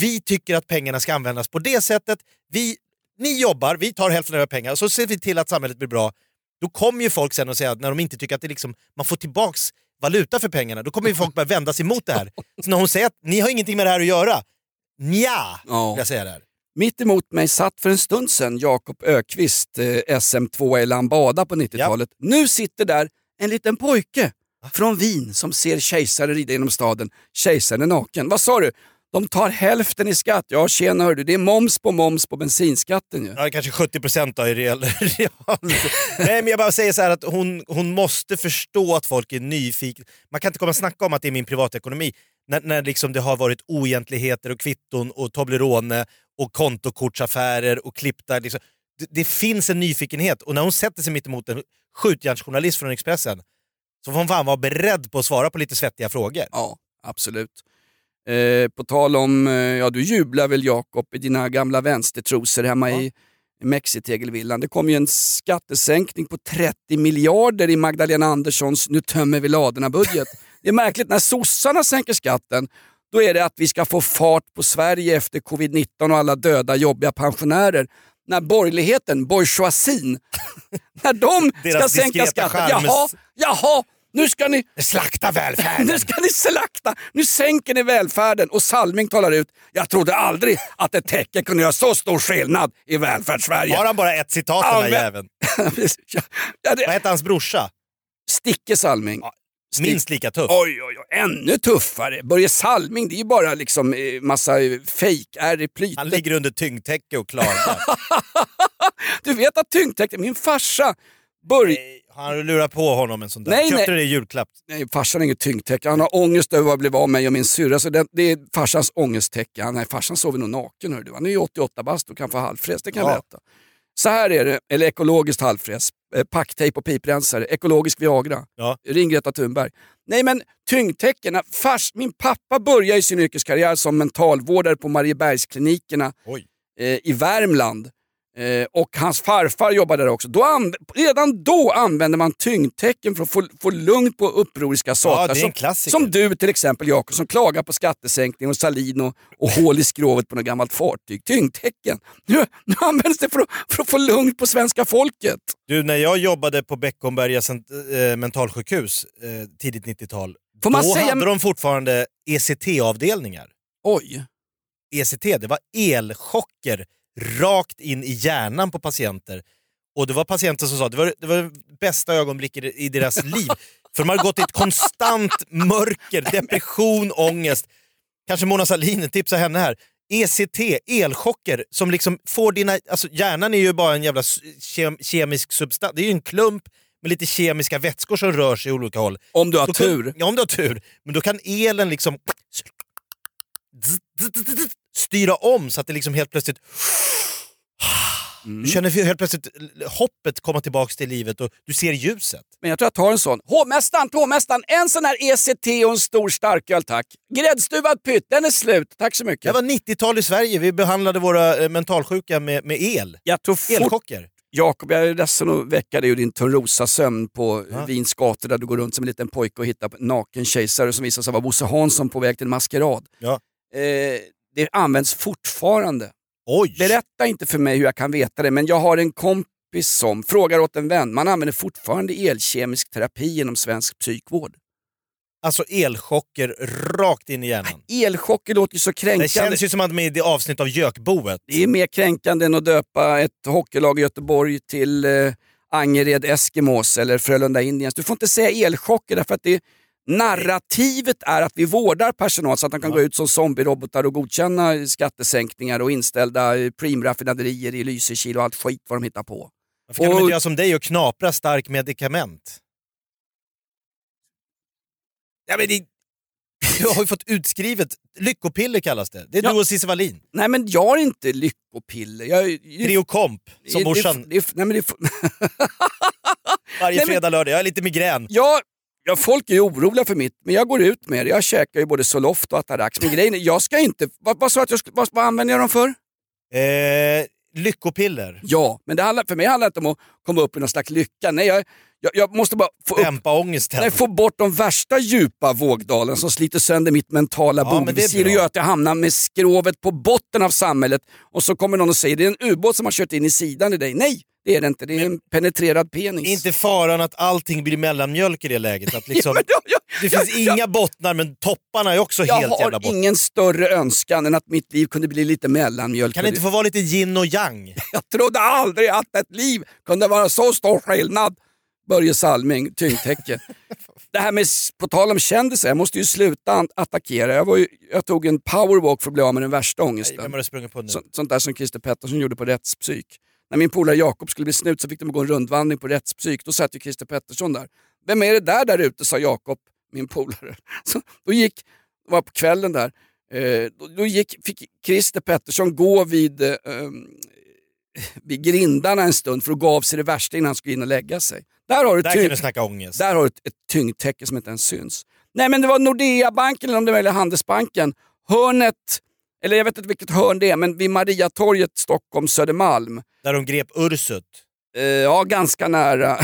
vi tycker att pengarna ska användas på det sättet. Vi, ni jobbar, vi tar hälften av era pengar, så ser vi till att samhället blir bra. Då kommer ju folk sen och säga att när de inte tycker att det liksom, man får tillbaks valuta för pengarna, då kommer ju folk börja vända sig emot det här. Så när hon säger att ni har ingenting med det här att göra, nja, Ja. vill jag säga där. Mitt emot mig satt för en stund sedan Jakob Ökvist, eh, SM2 i Lambada på 90-talet. Nu sitter där en liten pojke från Wien som ser kejsare rida genom staden. Kejsaren är naken. Vad sa du? De tar hälften i skatt. Ja, tjena hördu, det är moms på moms på bensinskatten ju. Ja, kanske 70 procent då i real... Nej men jag bara säger så här att hon, hon måste förstå att folk är nyfikna. Man kan inte komma och snacka om att det är min privatekonomi när, när liksom det har varit oegentligheter och kvitton och Toblerone och kontokortsaffärer och klippta... Liksom. Det, det finns en nyfikenhet och när hon sätter sig mitt emot en skjutjärnsjournalist från Expressen så får hon fan vara beredd på att svara på lite svettiga frågor. Ja, absolut. Eh, på tal om, eh, ja du jublar väl Jakob i dina gamla vänstertrosor hemma i Mexitegelvillan. Det kom ju en skattesänkning på 30 miljarder i Magdalena Anderssons nu tömmer vi ladorna-budget. Det är märkligt, när sossarna sänker skatten, då är det att vi ska få fart på Sverige efter covid-19 och alla döda jobbiga pensionärer. När borgerligheten, bourgeoisien, när de ska sänka skatten, jaha, jaha, nu ska ni Slakta välfärden! nu ska ni slakta, nu sänker ni välfärden. Och Salming talar ut, jag trodde aldrig att ett tecken kunde göra så stor skillnad i välfärdssverige. Har han bara ett citat den Ja, här jäveln? ja, Vad det, heter hans brorsa? Sticke Salming. Stick- Minst lika tuff. Oj, oj, oj, ännu tuffare. Börje Salming, det är ju bara liksom eh, massa fake-ärr i plytet. Han ligger under tyngdtäcke och klagar. Du vet att tyngdtäcket, min farsa, Börje... Nej, Har du lurat på honom en sån där? Nej, Köpte nej. du det i julklapp? Nej, farsan har inget tyngdtäcke. Han har ångest över vad blev av mig och min syrra. Så det, det är farsans ångesttäcke. Nej, farsan sover nog naken. Hör du. Han är ju 88 bast och kan få halvfräs, det kan jag Ja. berätta. Så här är det, eller ekologiskt halvfräs. Eh, Packtejp och piprensare. Ekologisk Viagra. Ja. Ring Greta Thunberg. Nej men tyngdtäcken. Fars, min pappa började sin yrkeskarriär som mentalvårdare på Mariebergsklinikerna eh, i Värmland. Eh, och hans farfar jobbade där också. Då redan då använde man tyngdtecken för att få, få lugn på upproriska Ja, är en som, som du till exempel Jakob, som klagar på skattesänkning och Salin och, och hål i skrovet på något gammalt fartyg. Tyngdtecken. Nu, nu används det för att, för att få lugn på svenska folket. Du, när jag jobbade på Beckomberga eh, mentalsjukhus eh, tidigt 90-tal, Får man då säga- hade de fortfarande ECT-avdelningar. Oj. ECT, det var elchocker rakt in i hjärnan på patienter. Och det var patienter som sa att det var det var bästa ögonblicket i deras liv. För de hade gått i ett konstant mörker, depression, ångest. Kanske Mona Sahlin, tipsa henne här. ECT, elchocker, som liksom får dina... Alltså hjärnan är ju bara en jävla kem, kemisk substans. Det är ju en klump med lite kemiska vätskor som rör sig i olika håll. Om du har kan- tur. Ja, om du har tur. Men då kan elen liksom styra om så att det liksom helt plötsligt... Mm. Du känner helt plötsligt hoppet komma tillbaka till livet och du ser ljuset. Men jag tror jag tar en sån. Hovmästaren, hovmästaren, en sån här ECT och en stor starköl tack. Gräddstuvad pytt, den är slut. Tack så mycket. Det var 90-tal i Sverige, vi behandlade våra eh, mentalsjuka med, med el. Jag tror fort... Elchocker. Jakob, jag är ledsen att väcka dig ur din Törnrosa-sömn på Ja. Wiens gator där du går runt som en liten pojke och hittar en naken kejsare som visar sig vara Bosse Hansson på väg till en maskerad. Ja. Eh, det används fortfarande. Oj! Berätta inte för mig hur jag kan veta det, men jag har en kompis som frågar åt en vän. Man använder fortfarande elkemisk terapi inom svensk psykvård. Alltså elchocker rakt in i hjärnan. Elchocker låter ju så Det kränkande. känns ju som att är i det avsnitt av Gökboet. Det är mer kränkande än att döpa ett hockeylag i Göteborg till eh, Angered Eskimos eller Frölunda Indians. Du får inte säga elchocker därför att det, narrativet är att vi vårdar personal så att de kan gå ut som zombierobotar och godkänna skattesänkningar och inställda primraffinaderier i Lysekil och allt skit vad de hittar på. Varför kan de Och- inte göra som dig och knapra stark medicament? Ja, men det... Jag har ju fått utskrivet, lyckopiller kallas det. Det är Ja. du och Cissi Wallin. Nej men jag har inte lyckopiller. Jag, Triokomp, som morsan. Det, det, nej, men det, Varje fredag, lördag. Jag har lite migrän. Ja, ja, folk är ju oroliga för mitt, men jag går ut med det. Jag käkar ju både Zoloft och Atarax. Men grejen är, jag ska inte... Vad, vad jag vad, vad använder jag dem för? Eh, lyckopiller. Ja, men det handlar, för mig handlar det inte om att komma upp i någon slags lycka. Nej, jag, jag, jag måste bara få, upp, Dämpa ångesten. nej, få bort de värsta djupa vågdalen som sliter sönder mitt mentala Ja, men bogvisir och gör att jag hamnar med skrovet på botten av samhället. Och så kommer någon och säger det är en ubåt som har kört in i sidan i dig. Nej, det är det inte. Det är en penetrerad penis. Inte faran att allting blir mellanmjölk i det läget? Att liksom, Ja, men jag, jag, det finns jag, inga bottnar men topparna är också Jag helt jävla har bottnar. ingen större önskan än att mitt liv kunde bli lite mellanmjölk. Kan det inte få vara lite yin och yang? Jag trodde aldrig att ett liv kunde vara så stor skillnad. Börje Salming, tyngdtäcke. det här med, på tal om kändisar, jag måste ju sluta attackera. Jag, ju, jag tog en powerwalk för att bli av med den värsta Nej, ångesten. Vem har du sprungit på nu? Så, sånt där som Christer Pettersson gjorde på rättspsyk. När min polare Jakob skulle bli snut så fick de gå en rundvandring på rättspsyk. Då satt ju Christer Pettersson där. Vem är det där där ute, sa Jakob, min polare. Så, då gick, det var på kvällen där, eh, då, då gick, fick Christer Pettersson gå vid, eh, um, vid grindarna en stund för att gå av sig det värsta innan han skulle in och lägga sig. Där har du, Där tyng- kan du snacka ångest. där har du ett, ett tyngdtäcke som inte ens syns. Nej men det var Nordea-banken eller om det var Handelsbanken. Hörnet, eller jag vet inte vilket hörn det är, men vid Mariatorget, Stockholm, Södermalm. Där de grep Ursut, Eh, ja, ganska nära.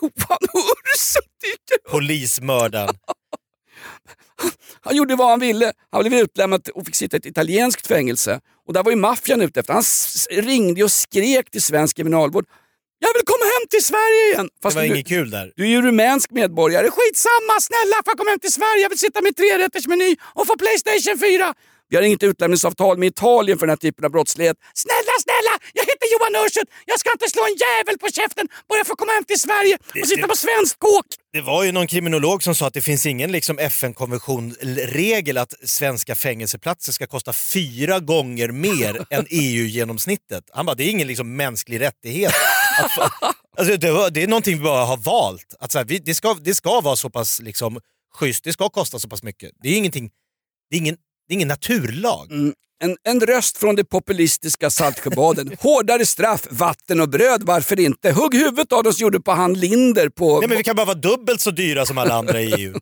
Johan Ursut dyker upp. polismördaren. Han gjorde vad han ville. Han blev utlämnad och fick sitta i ett italienskt fängelse. Och där var ju maffian ute efter. Han ringde och skrek till svensk kriminalvård. Jag vill komma hem till Sverige igen! Det Fast var du, inget kul där. du är ju rumänsk medborgare. Skitsamma, snälla får jag komma hem till Sverige? Jag vill sitta med trerättersmeny och få Playstation 4. Vi har inget utlämningsavtal med Italien för den här typen av brottslighet. Snälla, snälla! Jag heter Johan Ursut. Jag ska inte slå en jävel på käften bara jag får komma hem till Sverige och sitta på svensk kåk. Det var ju någon kriminolog som sa att det finns ingen liksom FN-konvention-regel att svenska fängelseplatser ska kosta fyra gånger mer än EU-genomsnittet. Han bara, det är ingen liksom mänsklig rättighet. Att alltså det, var, det är någonting vi bara har valt. Att så här, vi, det, ska, det ska vara så pass liksom, schysst, det ska kosta så pass mycket. Det är ingenting, det är ingen, det är ingen naturlag. Mm. En, en röst från det populistiska Saltsjöbaden. Hårdare straff, vatten och bröd, varför inte? Hugg huvudet av oss gjorde på han Linder på... Nej men vi kan bara vara dubbelt så dyra som alla andra i EU.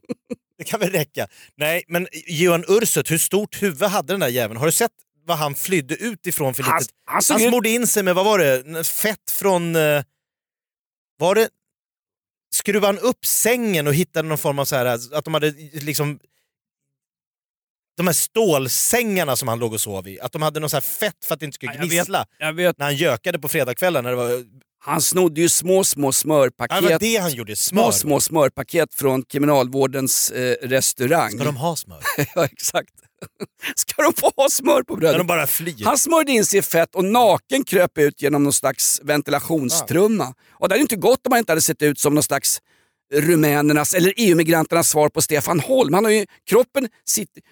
Det kan väl räcka. Nej men Johan Ursut, hur stort huvud hade den där jäveln? Har du sett vad han flydde ut ifrån för Han- litet? han Han ut- smorde in sig med, vad var det, fett från... eh, Var det... Skruvade han upp sängen och hittade någon form av så här, att de hade liksom... De här stålsängarna som han låg och sov i, att de hade någon så fett för att det inte skulle Ja, gnissla. Jag vet, När han gökade på fredagskvällen. När det var, han snodde ju små, små smörpaket. ja, det det han gjorde, smör. små, små smörpaket från kriminalvårdens eh, restaurang. Ska de ha smör? ja, exakt. Ska de få ha smör på När brödet? de bara flyr. Han smörjde in sig i fett och naken kröp ut genom någon slags ventilationstrumma. Och det hade inte gått om han inte hade sett ut som någon slags rumänernas eller EU-migranternas svar på Stefan Holm. Han har ju, kroppen sitter,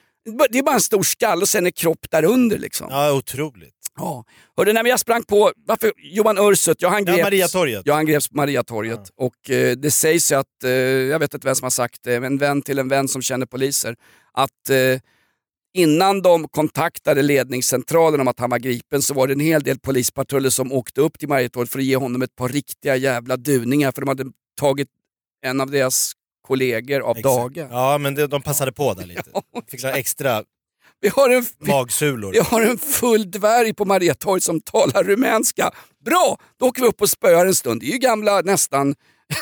det är bara en stor skall och sen är kropp där under. Liksom. Ja, otroligt. Ja. Hörde, när jag sprang på, varför, Johan Ursut, ja, han Ja, greps, Mariatorget. Ja, han greps på Mariatorget. Och eh, det sägs ju att, eh, jag vet inte vem som har sagt det, en vän till en vän som känner poliser, att eh, innan de kontaktade ledningscentralen om att han var gripen så var det en hel del polispatruller som åkte upp till Mariatorget för att ge honom ett par riktiga jävla duningar för de hade tagit en av deras kollegor av Exakt. dagen. Ja, men det, de passade på där lite. Fick några extra Vi har en, vi, magsulor. vi har en full dvärg på Mariatorget som talar rumänska. Bra, då åker vi upp och spöar en stund. Det är ju gamla nästan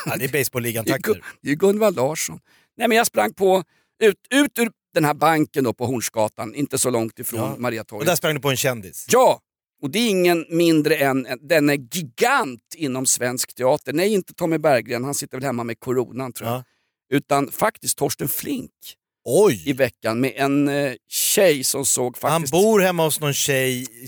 Ja, det är baseballligan-takter. Det är Gunvald Larsson. Nej, men jag sprang på, ut, ut ur den här banken då på Hornsgatan, inte så långt ifrån Ja. Och Mariatorget. där sprang du på en kändis. Ja, och det är ingen mindre än den är gigant inom svensk teater. Nej, inte Tommy Berggren, han sitter väl hemma med coronan tror jag. Ja. Utan faktiskt Torsten Flink i Oj! veckan med en eh, tjej som såg Han faktiskt... bor hemma hos någon tjej i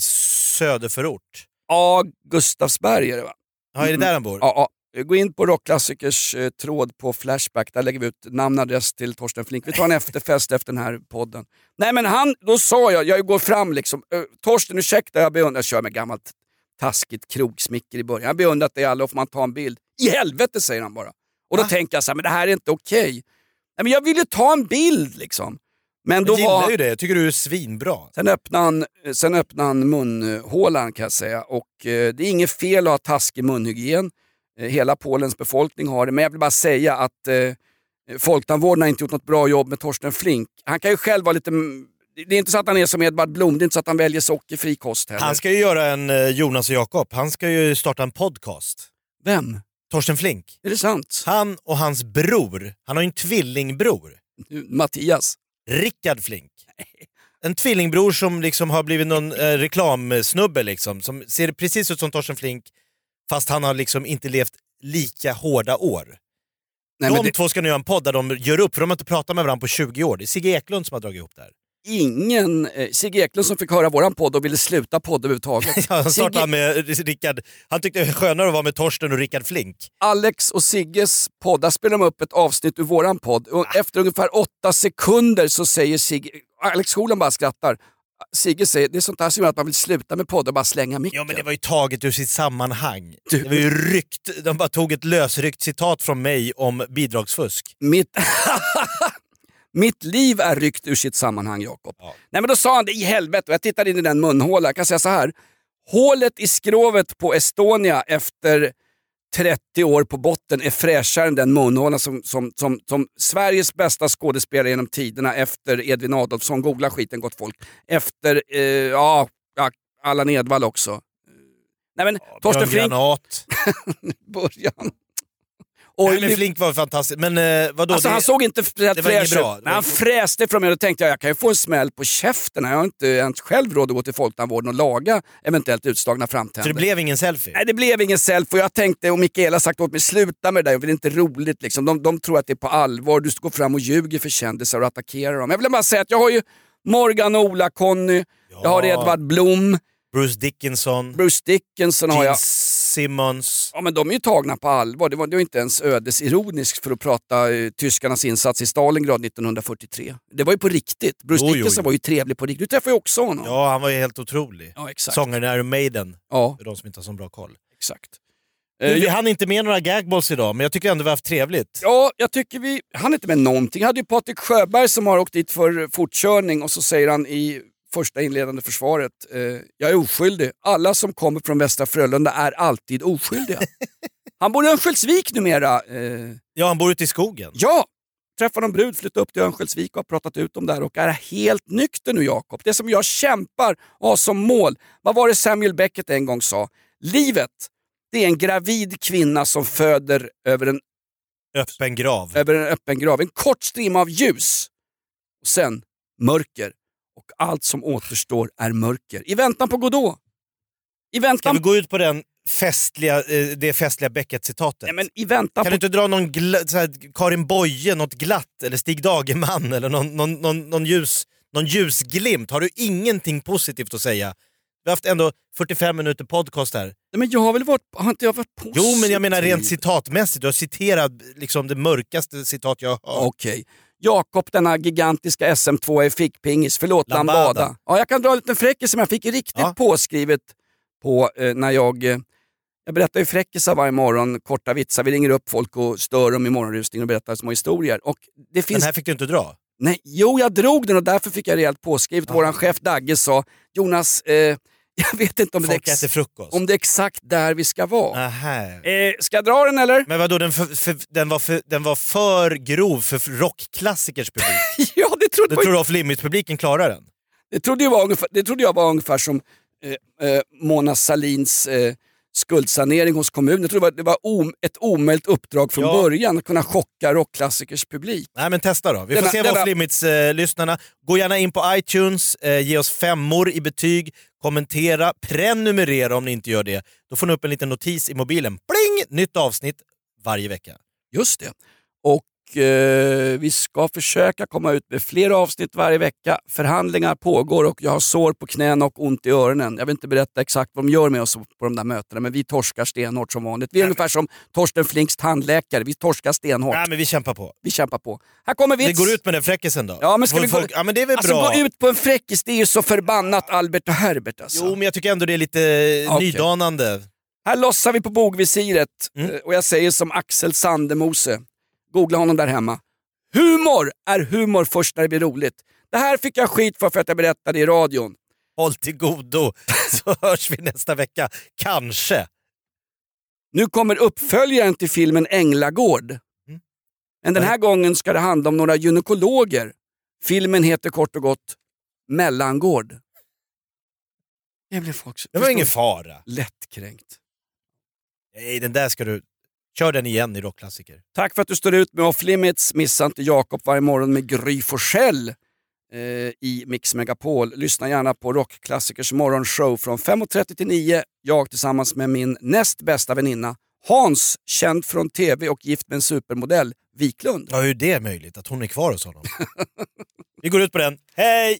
söderförort. Ja, Gustavsberg är det va? Ja, är det där han bor? Ja, ja. Gå in på Rockklassikers eh, tråd på Flashback, där lägger vi ut namn och adress till Torsten Flink. Vi tar en efterfest efter den här podden. Nej men han, då sa jag, jag går fram liksom, "Ö, Torsten ursäkta jag beundrar, jag kör med gammalt taskigt krogsmicker i början. Jag har beundrat dig alla och får man ta en bild? I helvete säger han bara. Och då Va? tänker jag så här, men det här är inte okej. Nej men jag ville ta en bild liksom. Men då Jag gillar var, ju det, jag tycker du är svinbra. Sen öppnade han, sen öppnade han munhålan kan jag säga. Och eh, det är inget fel att ha taskig munhygien. Eh, hela Polens befolkning har det. Men jag vill bara säga att eh, Folktandvården har inte gjort något bra jobb med Torsten Flink. Han kan ju själv vara lite... Det är inte så att han är som Edvard Blom, det är inte så att han väljer sockerfri kost heller. Han ska ju göra en eh, Jonas och Jakob, han ska ju starta en podcast. Vem? Torsten Flink. Är det sant? Han och hans bror, han har ju en tvillingbror, Mattias? Rickard Flink. En tvillingbror som liksom har blivit någon eh, reklamsnubbe liksom, som ser precis ut som Torsten Flink fast han har liksom inte levt lika hårda år. Nej, de det, två ska nu göra en podd där de gör upp, för de har inte pratat med varandra på 20 år. Det är Sigge Eklund som har dragit ihop det här. Ingen... Eh, Sigge Eklund som fick höra våran podd och ville sluta podd överhuvudtaget. Han startade Sigge- med Rickard, han tyckte det var skönare att vara med Torsten och Rickard Flink. Alex och Sigges podd, där spelar de upp ett avsnitt ur våran podd. Och efter ungefär åtta sekunder så säger Sigge, Alex Schulman bara skrattar. Sigge säger, det är sånt där som gör att man vill sluta med podd och bara slänga micken. Ja men det var ju taget ur sitt sammanhang. Du- Det var ju ryckt, de bara tog ett lösryckt citat från mig om bidragsfusk. Mitt, mitt liv är ryckt ur sitt sammanhang, Jakob. Ja. Nej men då sa han det i helvete och jag tittade in i den munhålan. Jag kan säga så här. Hålet i skrovet på Estonia efter 30 år på botten är fräschare än den munhålan som, som, som, som Sveriges bästa skådespelare genom tiderna efter Edvin Adolfsson, googla skiten gott folk, efter eh, ja, ja, Allan Edwall också. Nej men Torsten Björn Flink, Granat. början. Nej, Oj, men Flink var fantastisk. Men eh, vadå? Alltså det, han såg inte inget fräsch bra. ut. Men han fräste från mig och då tänkte jag jag kan ju få en smäll på käften. Jag har inte ens själv råd att gå till folktandvården och laga eventuellt utslagna så framtänder. det blev ingen selfie? Nej, det blev ingen selfie och jag tänkte, och Mikaela sagt åt mig, sluta med det där, det är inte roligt. Liksom. De, de tror att det är på allvar, du går fram och ljuger för kändisar och attackerar dem. Jag vill bara säga att jag har ju Morgan, Ola, Conny, jag har Ja. Edvard Blom, Bruce Dickinson, Bruce Dickinson har jag. Simmons. Ja, men de är ju tagna på allvar. Det var, det var inte ens ödesironiskt för att prata eh, tyskarnas insats i Stalingrad 1943. Det var ju på riktigt. Bruce Jo, jo, Dickinson jo. var ju trevlig på riktigt. Du träffade ju också honom. Ja, han var ju helt otrolig. Ja, exakt. Sångaren i Iron Maiden, Ja, för de som inte har så bra koll. exakt. Eh, vi jag- hann inte med några gagballs idag, men jag tycker ändå vi har haft trevligt. Ja, jag tycker vi... Han är inte med någonting. Jag hade ju Patrik Sjöberg som har åkt dit för fortkörning och så säger han i första inledande försvaret, eh, jag är oskyldig. Alla som kommer från Västra Frölunda är alltid oskyldiga. han bor i Örnsköldsvik numera. Eh, Ja, han bor ute i skogen. Ja! Träffade någon brud, flyttade upp till Örnsköldsvik och har pratat ut om det här och är helt nykter nu Jakob. Det som jag kämpar och har som mål. Vad var det Samuel Beckett en gång sa? Livet, det är en gravid kvinna som föder över en, Öppen grav. över en öppen grav. En kort strimma av ljus. Och sen mörker. Och allt som återstår är mörker. I väntan på Godot. I Ska väntan, vi gå ut på den festliga, eh, det festliga Beckett-citatet? Nej, i väntan Kan på du inte dra någon här, Karin Boye, något glatt, eller Stig Dagerman, eller någon, någon, någon, någon ljus, någon ljusglimt? Har du ingenting positivt att säga? Vi har haft ändå 45 minuter podcast här. Nej, Men jag har väl varit, har inte jag varit positiv? Jo, men jag menar rent citatmässigt. Du har citerat liksom det mörkaste citat jag har hört. Okej. Jakob, denna gigantiska SM2 i fickpingis, förlåt Lambada. Lambada. Ja, jag kan dra en liten fräckis som jag fick riktigt Ja. påskrivet på eh, när jag... Eh, jag berättar ju fräckisar varje morgon, korta vitsar. Vi ringer upp folk och stör dem i morgonrusningen och berättar små historier. Och det Den finns... här fick du inte dra. Nej, jo, jag drog den och därför fick jag rejält påskrivet. Våran chef Dagge sa, Jonas, eh, jag vet inte om det, Folk ex- äter frukost. om det är exakt där vi ska vara. Eh, ska jag dra den eller? Men vadå, den, för, för, den, var för, den var för grov för rockklassikers publik. ja, det trodde, ju- tror du off-limits-publiken klarar den? det, trodde jag var ungefär, det trodde jag var ungefär som eh, eh, Mona Salins eh, skuldsanering hos kommunen. Jag trodde det var, det var om, ett omöjligt uppdrag från Ja. början att kunna chocka rockklassikers publik. Nej men testa då. Vi får Denna- se vad denna- off-limits-lyssnarna... Gå gärna in på iTunes, eh, ge oss femmor i betyg, kommentera, prenumerera om ni inte gör det. Då får ni upp en liten notis i mobilen. Pling! Nytt avsnitt varje vecka. Just det. Och eh, vi ska försöka komma ut med fler avsnitt varje vecka. Förhandlingar pågår och jag har sår på knäna och ont i öronen. Jag vill inte berätta exakt vad de gör med oss på de där mötena, men vi torskar stenhårt som vanligt. Vi är ungefär som Torsten Flinks tandläkare. Vi torskar stenhårt. Nej men vi kämpar på. Vi kämpar på. Här kommer Vi vits. går ut med den fräckisen då. Ja, men ska vi gå- folk- ja men det är väl Alltså bra. gå ut på en fräckis, det är ju så förbannat Albert och Herbert alltså. Jo men jag tycker ändå det är lite Okej. nydanande. Här lossar vi på bogvisiret Mm. eh, och jag säger som Axel Sandemose. Googla honom där hemma. Humor är humor först när det blir roligt. Det här fick jag skit för för att jag berättade i radion. Håll till godo så hörs vi nästa vecka. Kanske. Nu kommer uppföljaren till filmen Änglagård. Mm. Men den här gången ska det handla om några gynekologer. Filmen heter kort och gott Mellangård. Det blev folk Det var ingen fara. lättkränkt. Nej den där ska du... Kör den igen i rockklassiker. Tack för att du står ut med Off Limits. Missa inte Jakob varje morgon med Gry Forssell eh, i Mix Megapol. Lyssna gärna på Rockklassikers morgonshow från 5.30 till 9. Jag tillsammans med min näst bästa väninna Hans, känd från TV och gift med en supermodell, Wiklund. Ja hur är det möjligt att hon är kvar hos honom? vi går ut på den. Hej!